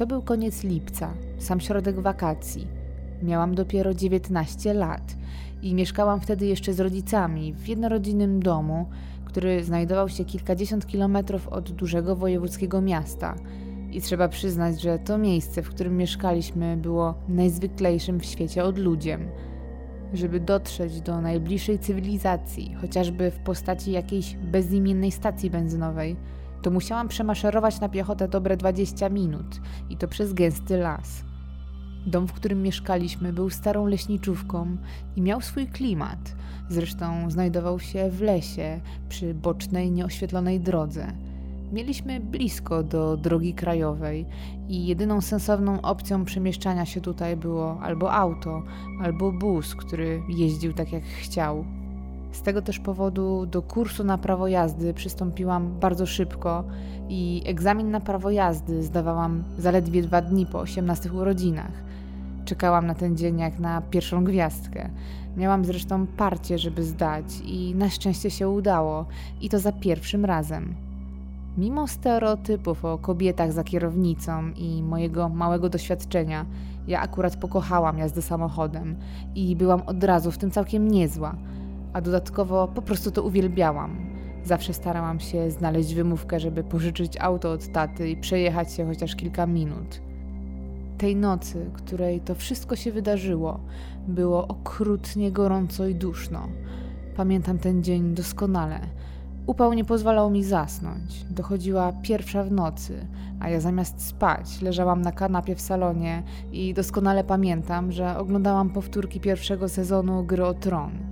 To był koniec lipca, sam środek wakacji. Miałam dopiero 19 lat i mieszkałam wtedy jeszcze z rodzicami w jednorodzinnym domu, który znajdował się kilkadziesiąt kilometrów od dużego wojewódzkiego miasta. I trzeba przyznać, że to miejsce, w którym mieszkaliśmy, było najzwyklejszym w świecie odludziem. Żeby dotrzeć do najbliższej cywilizacji, chociażby w postaci jakiejś bezimiennej stacji benzynowej, to musiałam przemaszerować na piechotę dobre 20 minut i to przez gęsty las. Dom, w którym mieszkaliśmy, był starą leśniczówką i miał swój klimat. Zresztą znajdował się w lesie, przy bocznej, nieoświetlonej drodze. Mieliśmy blisko do drogi krajowej i jedyną sensowną opcją przemieszczania się tutaj było albo auto, albo bus, który jeździł tak jak chciał. Z tego też powodu do kursu na prawo jazdy przystąpiłam bardzo szybko i egzamin na prawo jazdy zdawałam zaledwie dwa dni po 18 urodzinach. Czekałam na ten dzień jak na pierwszą gwiazdkę. Miałam zresztą parcie, żeby zdać i na szczęście się udało i to za pierwszym razem. Mimo stereotypów o kobietach za kierownicą i mojego małego doświadczenia, ja akurat pokochałam jazdę samochodem i byłam od razu w tym całkiem niezła, a dodatkowo po prostu to uwielbiałam. Zawsze starałam się znaleźć wymówkę, żeby pożyczyć auto od taty i przejechać się chociaż kilka minut. Tej nocy, której to wszystko się wydarzyło, było okrutnie gorąco i duszno. Pamiętam ten dzień doskonale. Upał nie pozwalał mi zasnąć. Dochodziła pierwsza w nocy, a ja zamiast spać leżałam na kanapie w salonie i doskonale pamiętam, że oglądałam powtórki pierwszego sezonu Gry o Tron.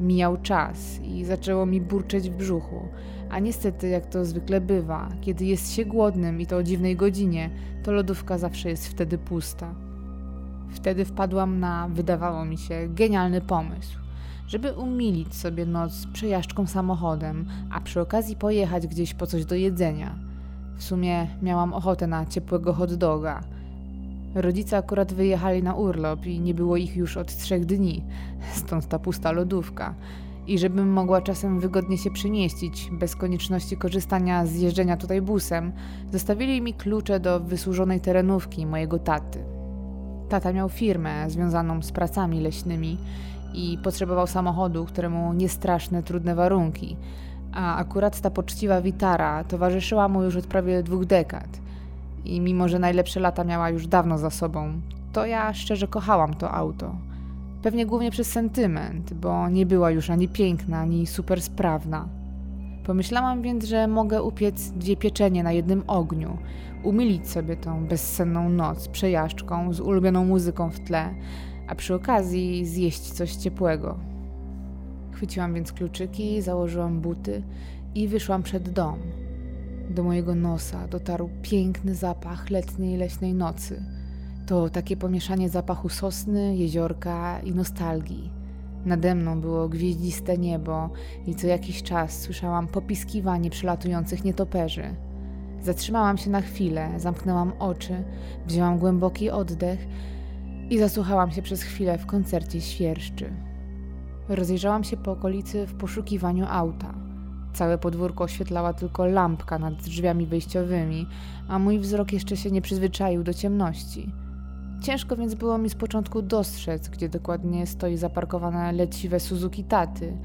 Mijał czas i zaczęło mi burczeć w brzuchu, a niestety, jak to zwykle bywa, kiedy jest się głodnym i to o dziwnej godzinie, to lodówka zawsze jest wtedy pusta. Wtedy wpadłam na, wydawało mi się, genialny pomysł. Żeby umilić sobie noc przejażdżką samochodem, a przy okazji pojechać gdzieś po coś do jedzenia. W sumie miałam ochotę na ciepłego hot doga. Rodzice akurat wyjechali na urlop i nie było ich już od trzech dni, stąd ta pusta lodówka i żebym mogła czasem wygodnie się przemieścić, bez konieczności korzystania z jeżdżenia tutaj busem, zostawili mi klucze do wysłużonej terenówki mojego taty. Tata miał firmę związaną z pracami leśnymi i potrzebował samochodu, któremu niestraszne, trudne warunki, a akurat ta poczciwa witara towarzyszyła mu już od prawie dwóch dekad. I mimo, że najlepsze lata miała już dawno za sobą, to ja szczerze kochałam to auto. Pewnie głównie przez sentyment, bo nie była już ani piękna, ani super sprawna. Pomyślałam więc, że mogę upiec dwie pieczenie na jednym ogniu, umilić sobie tą bezsenną noc przejażdżką z ulubioną muzyką w tle, a przy okazji zjeść coś ciepłego. Chwyciłam więc kluczyki, założyłam buty i wyszłam przed dom. Do mojego nosa dotarł piękny zapach letniej leśnej nocy – to takie pomieszanie zapachu sosny, jeziorka i nostalgii. Nade mną było gwieździste niebo i co jakiś czas słyszałam popiskiwanie przelatujących nietoperzy. Zatrzymałam się na chwilę, zamknęłam oczy, wzięłam głęboki oddech i zasłuchałam się przez chwilę w koncercie świerszczy. Rozejrzałam się po okolicy w poszukiwaniu auta. Całe podwórko oświetlała tylko lampka nad drzwiami wejściowymi, a mój wzrok jeszcze się nie przyzwyczaił do ciemności. Ciężko więc było mi z początku dostrzec, gdzie dokładnie stoi zaparkowane leciwe Suzuki Taty,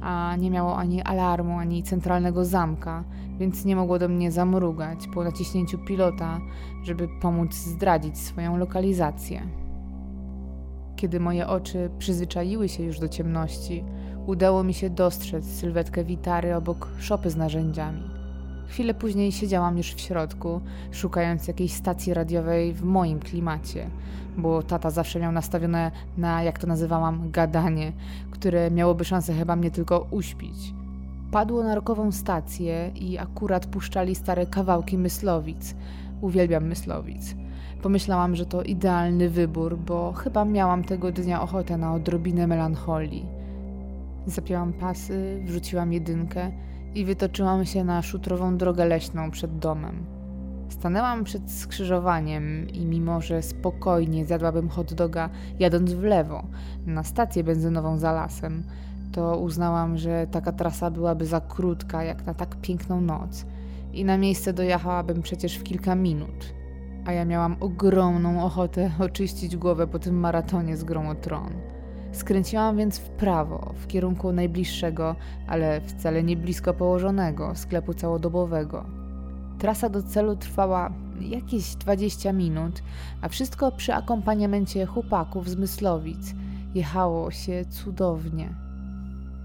a nie miało ani alarmu, ani centralnego zamka, więc nie mogło do mnie zamrugać po naciśnięciu pilota, żeby pomóc zdradzić swoją lokalizację. Kiedy moje oczy przyzwyczaiły się już do ciemności, udało mi się dostrzec sylwetkę witary obok szopy z narzędziami. Chwilę później siedziałam już w środku, szukając jakiejś stacji radiowej w moim klimacie, bo tata zawsze miał nastawione na, jak to nazywałam, gadanie, które miałoby szansę chyba mnie tylko uśpić. Padło na rokową stację i akurat puszczali stare kawałki Myslowic. Uwielbiam Myslowic. Pomyślałam, że to idealny wybór, bo chyba miałam tego dnia ochotę na odrobinę melancholii. Zapięłam pasy, wrzuciłam jedynkę i wytoczyłam się na szutrową drogę leśną przed domem. Stanęłam przed skrzyżowaniem i mimo, że spokojnie zjadłabym hot doga jadąc w lewo, na stację benzynową za lasem, to uznałam, że taka trasa byłaby za krótka jak na tak piękną noc i na miejsce dojechałabym przecież w kilka minut. a ja miałam ogromną ochotę oczyścić głowę po tym maratonie z grą o tron. Skręciłam więc w prawo, w kierunku najbliższego, ale wcale nie blisko położonego sklepu całodobowego. Trasa do celu trwała jakieś 20 minut, a wszystko przy akompaniamencie chłopaków z Myslowic. Jechało się cudownie.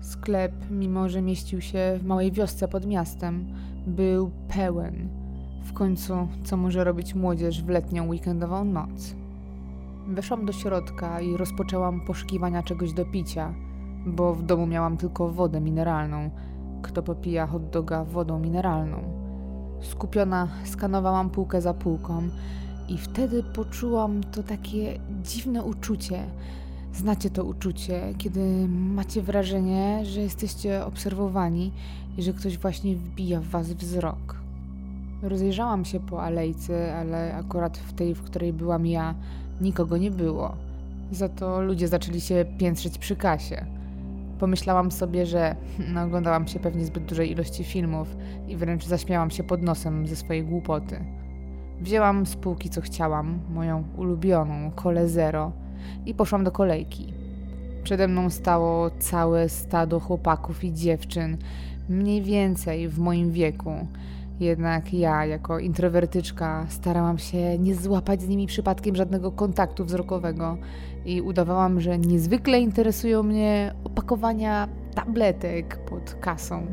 Sklep, mimo że mieścił się w małej wiosce pod miastem, był pełen. W końcu, co może robić młodzież w letnią weekendową noc? Weszłam do środka i rozpoczęłam poszukiwania czegoś do picia, bo w domu miałam tylko wodę mineralną. Kto popija hot doga wodą mineralną? Skupiona skanowałam półkę za półką i wtedy poczułam to takie dziwne uczucie. Znacie to uczucie, kiedy macie wrażenie, że jesteście obserwowani i że ktoś właśnie wbija w was wzrok. Rozejrzałam się po alejce, ale akurat w tej, w której byłam ja, nikogo nie było. Za to ludzie zaczęli się piętrzyć przy kasie. Pomyślałam sobie, że no, oglądałam się pewnie zbyt dużej ilości filmów i wręcz zaśmiałam się pod nosem ze swojej głupoty. Wzięłam z półki co chciałam, moją ulubioną kole zero i poszłam do kolejki. Przede mną stało całe stado chłopaków i dziewczyn, mniej więcej w moim wieku. Jednak ja, jako introwertyczka, starałam się nie złapać z nimi przypadkiem żadnego kontaktu wzrokowego i udawałam, że niezwykle interesują mnie opakowania tabletek pod kasą.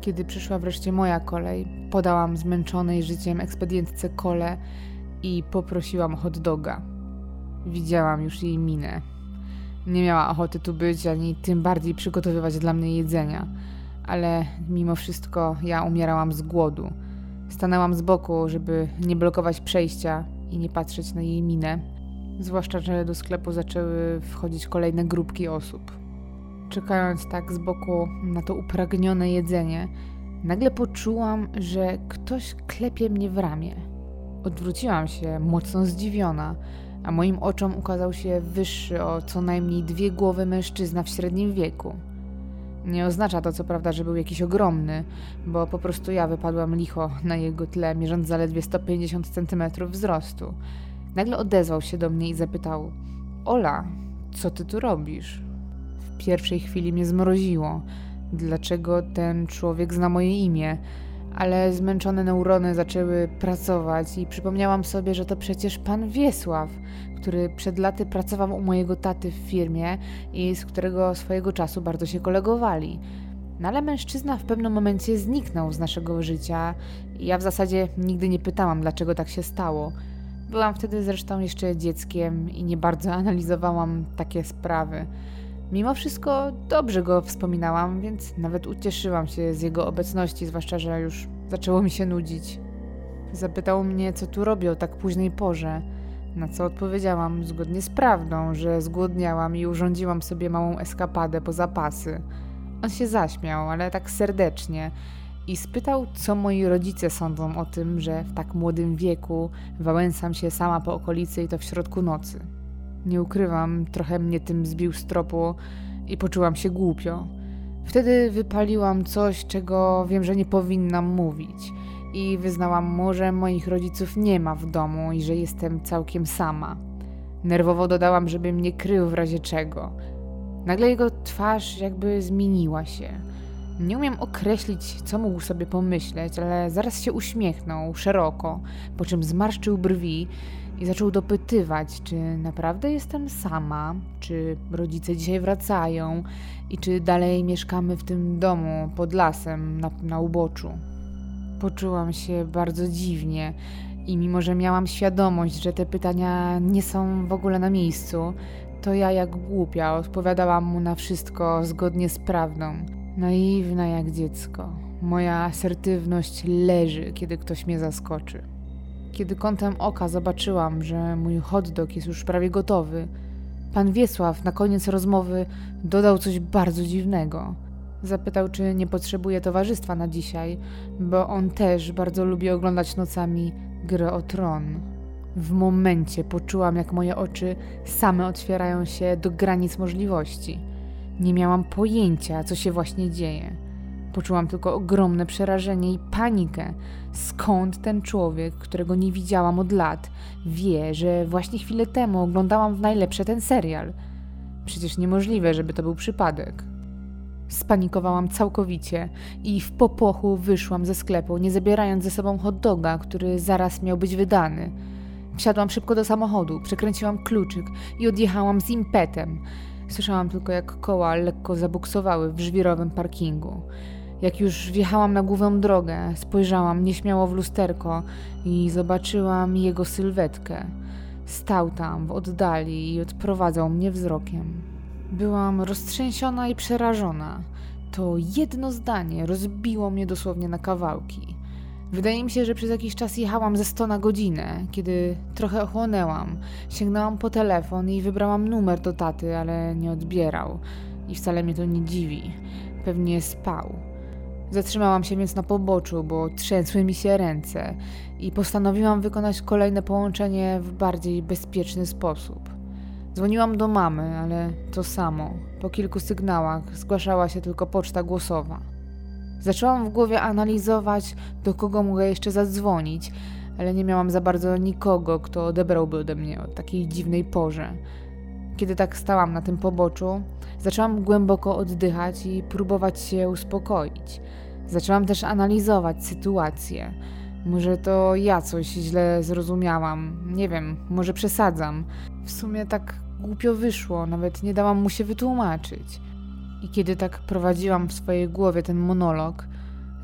Kiedy przyszła wreszcie moja kolej, podałam zmęczonej życiem ekspedientce kole i poprosiłam hot doga. Widziałam już jej minę. Nie miała ochoty tu być, ani tym bardziej przygotowywać dla mnie jedzenia ale mimo wszystko ja umierałam z głodu. Stanęłam z boku, żeby nie blokować przejścia i nie patrzeć na jej minę, zwłaszcza, że do sklepu zaczęły wchodzić kolejne grupki osób. Czekając tak z boku na to upragnione jedzenie, nagle poczułam, że ktoś klepie mnie w ramię. Odwróciłam się, mocno zdziwiona, a moim oczom ukazał się wyższy o co najmniej dwie głowy mężczyzna w średnim wieku. Nie oznacza to co prawda, że był jakiś ogromny, bo po prostu ja wypadłam licho na jego tle, mierząc zaledwie 150 cm wzrostu. Nagle odezwał się do mnie i zapytał: Ola, co ty tu robisz? W pierwszej chwili mnie zmroziło. Dlaczego ten człowiek zna moje imię? Ale zmęczone neurony zaczęły pracować i przypomniałam sobie, że to przecież pan Wiesław, który przed laty pracował u mojego taty w firmie i z którego swojego czasu bardzo się kolegowali. No ale mężczyzna w pewnym momencie zniknął z naszego życia i ja w zasadzie nigdy nie pytałam, dlaczego tak się stało. Byłam wtedy zresztą jeszcze dzieckiem i nie bardzo analizowałam takie sprawy. Mimo wszystko dobrze go wspominałam, więc nawet ucieszyłam się z jego obecności, zwłaszcza, że już zaczęło mi się nudzić. Zapytał mnie, co tu robię o tak późnej porze, na co odpowiedziałam zgodnie z prawdą, że zgłodniałam i urządziłam sobie małą eskapadę po zapasy. On się zaśmiał, ale tak serdecznie i spytał, co moi rodzice sądzą o tym, że w tak młodym wieku wałęsam się sama po okolicy i to w środku nocy. Nie ukrywam, trochę mnie tym zbił z tropu i poczułam się głupio. Wtedy wypaliłam coś, czego wiem, że nie powinnam mówić. I wyznałam mu, że moich rodziców nie ma w domu i że jestem całkiem sama. Nerwowo dodałam, żeby mnie krył w razie czego. Nagle jego twarz jakby zmieniła się. Nie umiem określić, co mógł sobie pomyśleć, ale zaraz się uśmiechnął szeroko, po czym zmarszczył brwi i zaczął dopytywać, czy naprawdę jestem sama, czy rodzice dzisiaj wracają i czy dalej mieszkamy w tym domu pod lasem na, na uboczu. Poczułam się bardzo dziwnie i mimo, że miałam świadomość, że te pytania nie są w ogóle na miejscu, to ja jak głupia odpowiadałam mu na wszystko zgodnie z prawdą. Naiwna jak dziecko. Moja asertywność leży, kiedy ktoś mnie zaskoczy. Kiedy kątem oka zobaczyłam, że mój hot dog jest już prawie gotowy, pan Wiesław na koniec rozmowy dodał coś bardzo dziwnego. Zapytał, czy nie potrzebuje towarzystwa na dzisiaj, bo on też bardzo lubi oglądać nocami grę o tron. W momencie poczułam, jak moje oczy same otwierają się do granic możliwości. Nie miałam pojęcia, co się właśnie dzieje. Poczułam tylko ogromne przerażenie i panikę. Skąd ten człowiek, którego nie widziałam od lat, wie, że właśnie chwilę temu oglądałam w najlepsze ten serial? Przecież niemożliwe, żeby to był przypadek. Spanikowałam całkowicie i w popłochu wyszłam ze sklepu, nie zabierając ze sobą hot doga, który zaraz miał być wydany. Wsiadłam szybko do samochodu, przekręciłam kluczyk i odjechałam z impetem. Słyszałam tylko, jak koła lekko zabuksowały w żwirowym parkingu. Jak już wjechałam na główną drogę, spojrzałam nieśmiało w lusterko i zobaczyłam jego sylwetkę. Stał tam w oddali i odprowadzał mnie wzrokiem. Byłam roztrzęsiona i przerażona. To jedno zdanie rozbiło mnie dosłownie na kawałki. Wydaje mi się, że przez jakiś czas jechałam ze 100 na godzinę. Kiedy trochę ochłonęłam, sięgnęłam po telefon i wybrałam numer do taty, ale nie odbierał. I wcale mnie to nie dziwi. Pewnie spał. Zatrzymałam się więc na poboczu, bo trzęsły mi się ręce i postanowiłam wykonać kolejne połączenie w bardziej bezpieczny sposób. Dzwoniłam do mamy, ale to samo. Po kilku sygnałach zgłaszała się tylko poczta głosowa. Zaczęłam w głowie analizować, do kogo mogę jeszcze zadzwonić, ale nie miałam za bardzo nikogo, kto odebrałby ode mnie o takiej dziwnej porze. Kiedy tak stałam na tym poboczu, zaczęłam głęboko oddychać i próbować się uspokoić. Zaczęłam też analizować sytuację. Może to ja coś źle zrozumiałam, nie wiem, może przesadzam. W sumie tak głupio wyszło, nawet nie dałam mu się wytłumaczyć. I kiedy tak prowadziłam w swojej głowie ten monolog,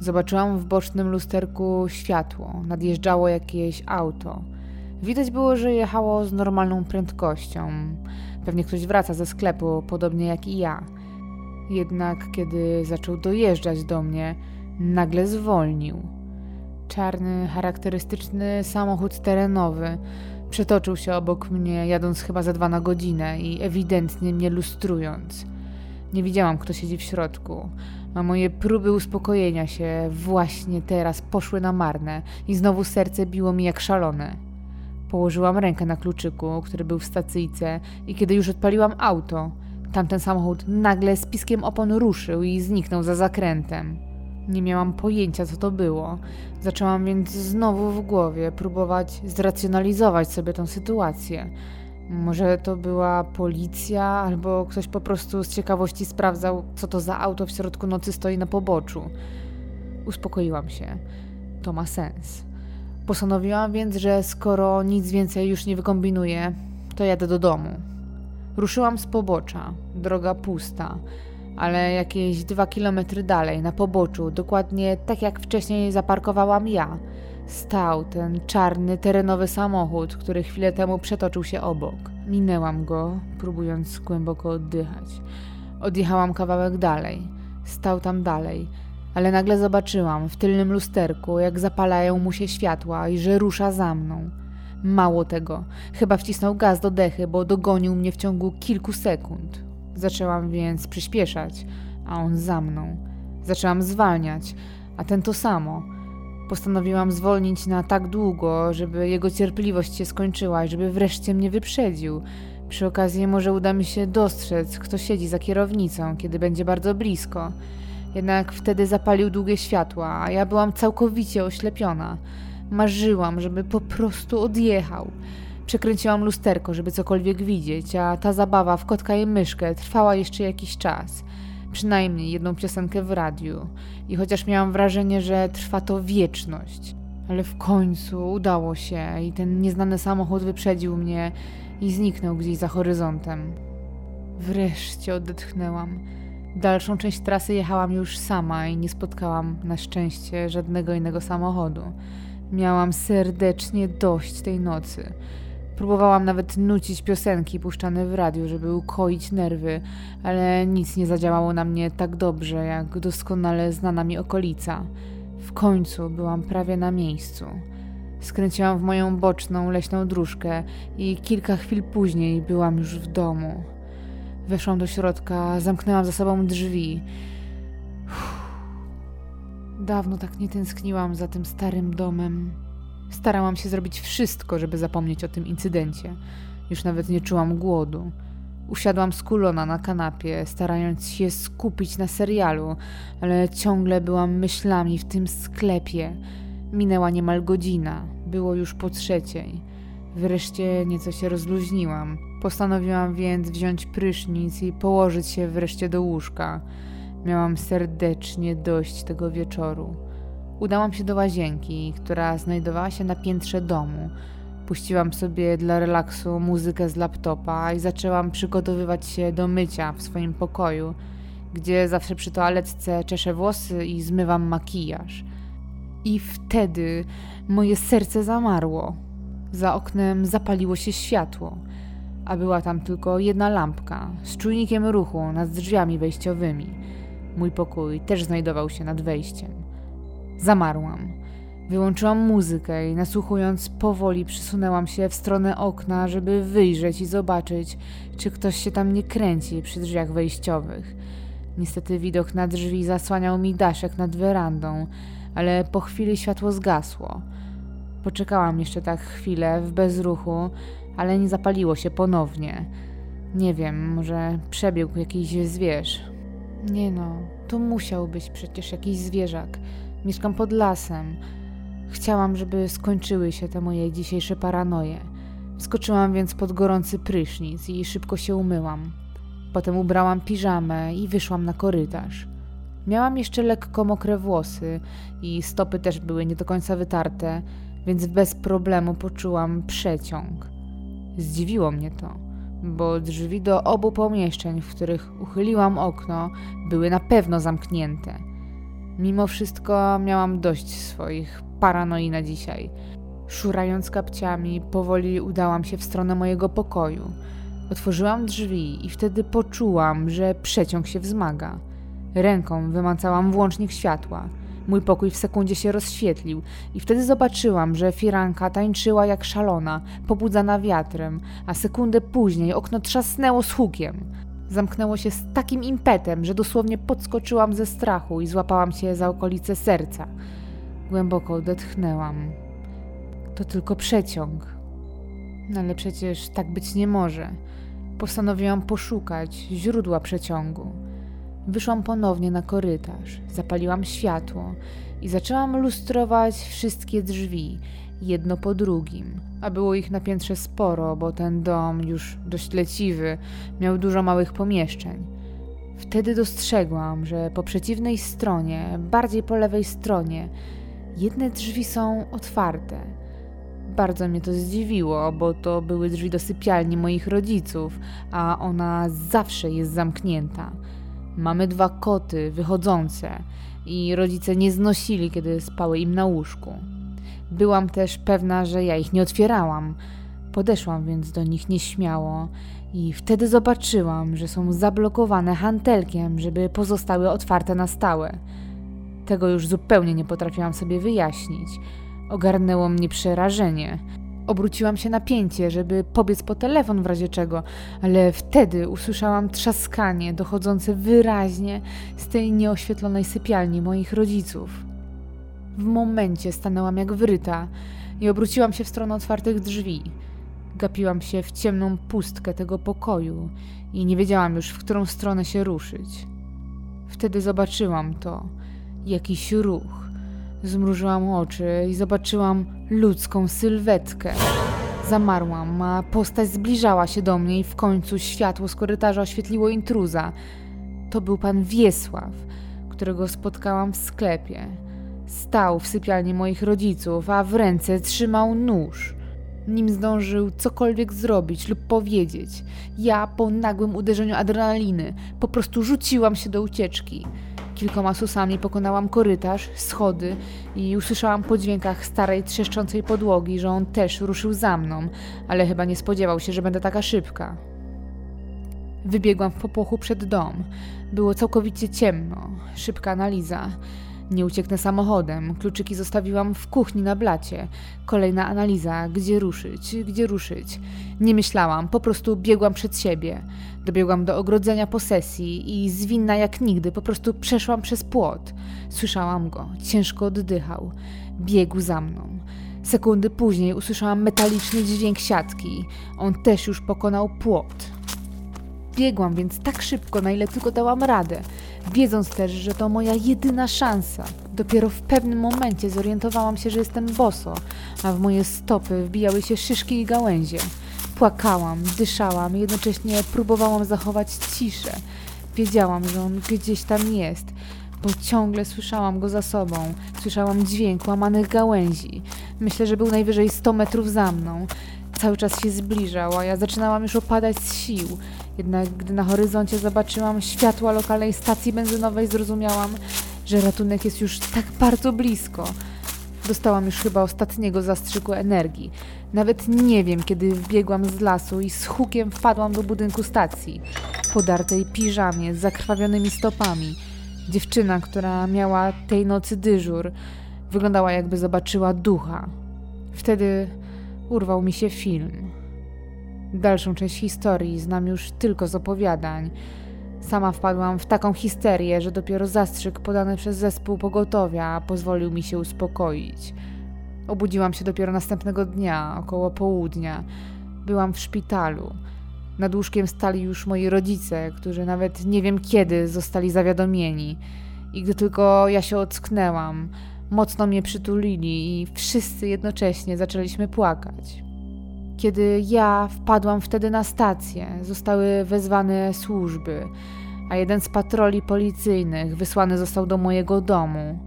zobaczyłam w bocznym lusterku światło. Nadjeżdżało jakieś auto. Widać było, że jechało z normalną prędkością. Pewnie ktoś wraca ze sklepu, podobnie jak i ja. Jednak kiedy zaczął dojeżdżać do mnie, nagle zwolnił. Czarny, charakterystyczny samochód terenowy przetoczył się obok mnie, jadąc chyba za dwa na godzinę i ewidentnie mnie lustrując. Nie widziałam, kto siedzi w środku, a moje próby uspokojenia się właśnie teraz poszły na marne i znowu serce biło mi jak szalone. Położyłam rękę na kluczyku, który był w stacyjce i kiedy już odpaliłam auto, tamten samochód nagle z piskiem opon ruszył i zniknął za zakrętem. Nie miałam pojęcia, co to było. Zaczęłam więc znowu w głowie próbować zracjonalizować sobie tę sytuację. Może to była policja, albo ktoś po prostu z ciekawości sprawdzał, co to za auto w środku nocy stoi na poboczu. Uspokoiłam się. To ma sens. Postanowiłam więc, że skoro nic więcej już nie wykombinuję, to jadę do domu. Ruszyłam z pobocza, droga pusta, ale jakieś dwa kilometry dalej, na poboczu, dokładnie tak jak wcześniej zaparkowałam ja, stał ten czarny, terenowy samochód, który chwilę temu przetoczył się obok. Minęłam go, próbując głęboko oddychać. Odjechałam kawałek dalej. Stał tam dalej, ale nagle zobaczyłam w tylnym lusterku, jak zapalają mu się światła i że rusza za mną. Mało tego, chyba wcisnął gaz do dechy, bo dogonił mnie w ciągu kilku sekund. Zaczęłam więc przyspieszać, a on za mną. Zaczęłam zwalniać, a ten to samo. Postanowiłam zwolnić na tak długo, żeby jego cierpliwość się skończyła i żeby wreszcie mnie wyprzedził. Przy okazji może uda mi się dostrzec, kto siedzi za kierownicą, kiedy będzie bardzo blisko. Jednak wtedy zapalił długie światła, a ja byłam całkowicie oślepiona. Marzyłam, żeby po prostu odjechał. Przekręciłam lusterko, żeby cokolwiek widzieć, a ta zabawa w kotka i myszkę trwała jeszcze jakiś czas. Przynajmniej jedną piosenkę w radiu. I chociaż miałam wrażenie, że trwa to wieczność. Ale w końcu udało się i ten nieznany samochód wyprzedził mnie i zniknął gdzieś za horyzontem. Wreszcie odetchnęłam. Dalszą część trasy jechałam już sama i nie spotkałam na szczęście żadnego innego samochodu. Miałam serdecznie dość tej nocy. Próbowałam nawet nucić piosenki puszczane w radiu, żeby ukoić nerwy, ale nic nie zadziałało na mnie tak dobrze, jak doskonale znana mi okolica. W końcu byłam prawie na miejscu. Skręciłam w moją boczną, leśną dróżkę i kilka chwil później byłam już w domu. Weszłam do środka, zamknęłam za sobą drzwi. Uff. Dawno tak nie tęskniłam za tym starym domem. Starałam się zrobić wszystko, żeby zapomnieć o tym incydencie. Już nawet nie czułam głodu. Usiadłam skulona na kanapie, starając się skupić na serialu, ale ciągle byłam myślami w tym sklepie. Minęła niemal godzina, było już po trzeciej. Wreszcie nieco się rozluźniłam. Postanowiłam więc wziąć prysznic i położyć się wreszcie do łóżka. Miałam serdecznie dość tego wieczoru. Udałam się do łazienki, która znajdowała się na piętrze domu. Puściłam sobie dla relaksu muzykę z laptopa i zaczęłam przygotowywać się do mycia w swoim pokoju, gdzie zawsze przy toaletce czeszę włosy i zmywam makijaż. I wtedy moje serce zamarło. Za oknem zapaliło się światło, a była tam tylko jedna lampka z czujnikiem ruchu nad drzwiami wejściowymi. Mój pokój też znajdował się nad wejściem. Zamarłam. Wyłączyłam muzykę i nasłuchując powoli przysunęłam się w stronę okna, żeby wyjrzeć i zobaczyć, czy ktoś się tam nie kręci przy drzwiach wejściowych. Niestety widok na drzwi zasłaniał mi daszek nad werandą, ale po chwili światło zgasło. Poczekałam jeszcze tak chwilę w bezruchu, ale nie zapaliło się ponownie. Nie wiem, może przebiegł jakiś zwierz. Nie no, to musiał być przecież jakiś zwierzak. Mieszkam pod lasem. Chciałam, żeby skończyły się te moje dzisiejsze paranoje. Wskoczyłam więc pod gorący prysznic i szybko się umyłam. Potem ubrałam piżamę i wyszłam na korytarz. Miałam jeszcze lekko mokre włosy i stopy też były nie do końca wytarte, więc bez problemu poczułam przeciąg. Zdziwiło mnie to, bo drzwi do obu pomieszczeń, w których uchyliłam okno, były na pewno zamknięte. Mimo wszystko miałam dość swoich paranoi na dzisiaj. Szurając kapciami, powoli udałam się w stronę mojego pokoju. Otworzyłam drzwi i wtedy poczułam, że przeciąg się wzmaga. Ręką wymacałam włącznik światła. Mój pokój w sekundzie się rozświetlił i wtedy zobaczyłam, że firanka tańczyła jak szalona, pobudzana wiatrem, a sekundę później okno trzasnęło z hukiem. Zamknęło się z takim impetem, że dosłownie podskoczyłam ze strachu i złapałam się za okolice serca. Głęboko odetchnęłam. To tylko przeciąg. No ale przecież tak być nie może. Postanowiłam poszukać źródła przeciągu. Wyszłam ponownie na korytarz, zapaliłam światło i zaczęłam lustrować wszystkie drzwi, jedno po drugim. A było ich na piętrze sporo, bo ten dom, już dość leciwy, miał dużo małych pomieszczeń. Wtedy dostrzegłam, że po przeciwnej stronie, bardziej po lewej stronie, jedne drzwi są otwarte. Bardzo mnie to zdziwiło, bo to były drzwi do sypialni moich rodziców, a ona zawsze jest zamknięta. Mamy dwa koty wychodzące i rodzice nie znosili, kiedy spały im na łóżku. Byłam też pewna, że ja ich nie otwierałam. Podeszłam więc do nich nieśmiało i wtedy zobaczyłam, że są zablokowane hantelkiem, żeby pozostały otwarte na stałe. Tego już zupełnie nie potrafiłam sobie wyjaśnić. Ogarnęło mnie przerażenie. Obróciłam się na pięcie, żeby pobiec po telefon w razie czego, ale wtedy usłyszałam trzaskanie dochodzące wyraźnie z tej nieoświetlonej sypialni moich rodziców. W momencie stanęłam jak wryta i obróciłam się w stronę otwartych drzwi. Gapiłam się w ciemną pustkę tego pokoju i nie wiedziałam już, w którą stronę się ruszyć. Wtedy zobaczyłam to, jakiś ruch. Zmrużyłam oczy i zobaczyłam ludzką sylwetkę. Zamarłam, a postać zbliżała się do mnie i w końcu światło z korytarza oświetliło intruza. To był pan Wiesław, którego spotkałam w sklepie. Stał w sypialni moich rodziców, a w ręce trzymał nóż. Nim zdążył cokolwiek zrobić lub powiedzieć, ja po nagłym uderzeniu adrenaliny po prostu rzuciłam się do ucieczki. Kilkoma susami pokonałam korytarz, schody i usłyszałam po dźwiękach starej, trzeszczącej podłogi, że on też ruszył za mną, ale chyba nie spodziewał się, że będę taka szybka. Wybiegłam w popłochu przed dom. Było całkowicie ciemno. Szybka analiza. Nie ucieknę samochodem. Kluczyki zostawiłam w kuchni na blacie. Kolejna analiza. Gdzie ruszyć? Gdzie ruszyć? Nie myślałam, po prostu biegłam przed siebie. Dobiegłam do ogrodzenia posesji i zwinna jak nigdy po prostu przeszłam przez płot. Słyszałam go. Ciężko oddychał. Biegł za mną. Sekundy później usłyszałam metaliczny dźwięk siatki. On też już pokonał płot. Biegłam więc tak szybko, na ile tylko dałam radę, wiedząc też, że to moja jedyna szansa. Dopiero w pewnym momencie zorientowałam się, że jestem boso, a w moje stopy wbijały się szyszki i gałęzie. Płakałam, dyszałam, jednocześnie próbowałam zachować ciszę. Wiedziałam, że on gdzieś tam jest, bo ciągle słyszałam go za sobą. Słyszałam dźwięk łamanych gałęzi. Myślę, że był najwyżej 100 metrów za mną. Cały czas się zbliżał, a ja zaczynałam już opadać z sił. Jednak gdy na horyzoncie zobaczyłam światła lokalnej stacji benzynowej, zrozumiałam, że ratunek jest już tak bardzo blisko. Dostałam już chyba ostatniego zastrzyku energii. Nawet nie wiem, kiedy wbiegłam z lasu i z hukiem wpadłam do budynku stacji. W podartej piżamie z zakrwawionymi stopami. Dziewczyna, która miała tej nocy dyżur, wyglądała jakby zobaczyła ducha. Wtedy urwał mi się film. Dalszą część historii znam już tylko z opowiadań. Sama wpadłam w taką histerię, że dopiero zastrzyk podany przez zespół pogotowia pozwolił mi się uspokoić. Obudziłam się dopiero następnego dnia, około południa. Byłam w szpitalu. Nad łóżkiem stali już moi rodzice, którzy nawet nie wiem kiedy zostali zawiadomieni. I gdy tylko ja się ocknęłam, mocno mnie przytulili i wszyscy jednocześnie zaczęliśmy płakać. Kiedy ja wpadłam wtedy na stację, zostały wezwane służby, a jeden z patroli policyjnych wysłany został do mojego domu.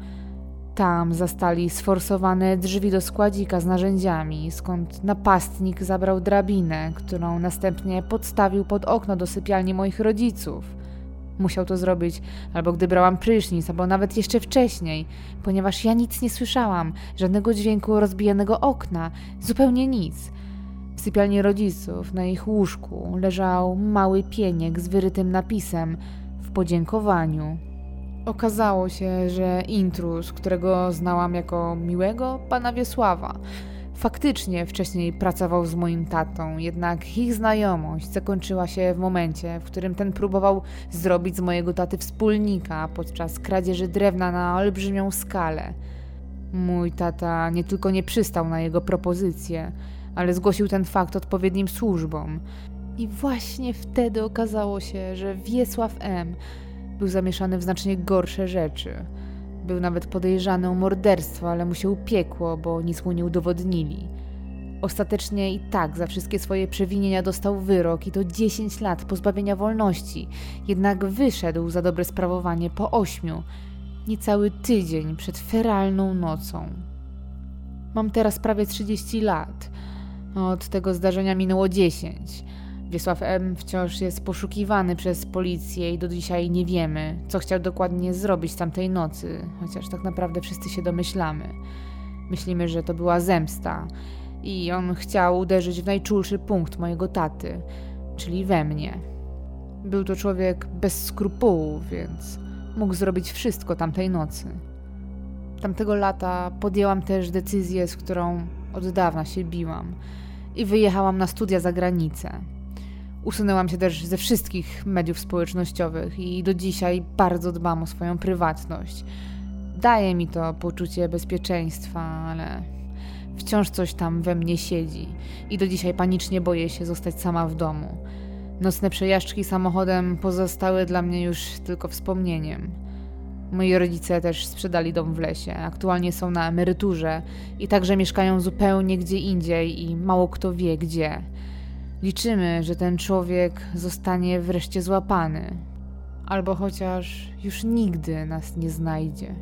Tam zastali sforsowane drzwi do składzika z narzędziami, skąd napastnik zabrał drabinę, którą następnie podstawił pod okno do sypialni moich rodziców. Musiał to zrobić albo gdy brałam prysznic, albo nawet jeszcze wcześniej, ponieważ ja nic nie słyszałam, żadnego dźwięku rozbijanego okna, zupełnie nic. Sypialni rodziców, na ich łóżku, leżał mały pieniek z wyrytym napisem w podziękowaniu. Okazało się, że intruz, którego znałam jako miłego pana Wiesława, faktycznie wcześniej pracował z moim tatą, jednak ich znajomość zakończyła się w momencie, w którym ten próbował zrobić z mojego taty wspólnika podczas kradzieży drewna na olbrzymią skalę. Mój tata nie tylko nie przystał na jego propozycję, ale zgłosił ten fakt odpowiednim służbom. I właśnie wtedy okazało się, że Wiesław M. był zamieszany w znacznie gorsze rzeczy. Był nawet podejrzany o morderstwo, ale mu się upiekło, bo nic mu nie udowodnili. Ostatecznie i tak za wszystkie swoje przewinienia dostał wyrok i to 10 lat pozbawienia wolności, jednak wyszedł za dobre sprawowanie po ośmiu, niecały tydzień przed feralną nocą. Mam teraz prawie 30 lat. Od tego zdarzenia minęło 10. Wiesław M. wciąż jest poszukiwany przez policję i do dzisiaj nie wiemy, co chciał dokładnie zrobić tamtej nocy, chociaż tak naprawdę wszyscy się domyślamy. Myślimy, że to była zemsta i on chciał uderzyć w najczulszy punkt mojego taty, czyli we mnie. Był to człowiek bez skrupułów, więc mógł zrobić wszystko tamtej nocy. Tamtego lata podjęłam też decyzję, z którą od dawna się biłam i wyjechałam na studia za granicę. Usunęłam się też ze wszystkich mediów społecznościowych i do dzisiaj bardzo dbam o swoją prywatność. Daje mi to poczucie bezpieczeństwa, ale wciąż coś tam we mnie siedzi i do dzisiaj panicznie boję się zostać sama w domu. Nocne przejażdżki samochodem pozostały dla mnie już tylko wspomnieniem. Moi rodzice też sprzedali dom w lesie. Aktualnie są na emeryturze i także mieszkają zupełnie gdzie indziej i mało kto wie gdzie. Liczymy, że ten człowiek zostanie wreszcie złapany, albo chociaż już nigdy nas nie znajdzie.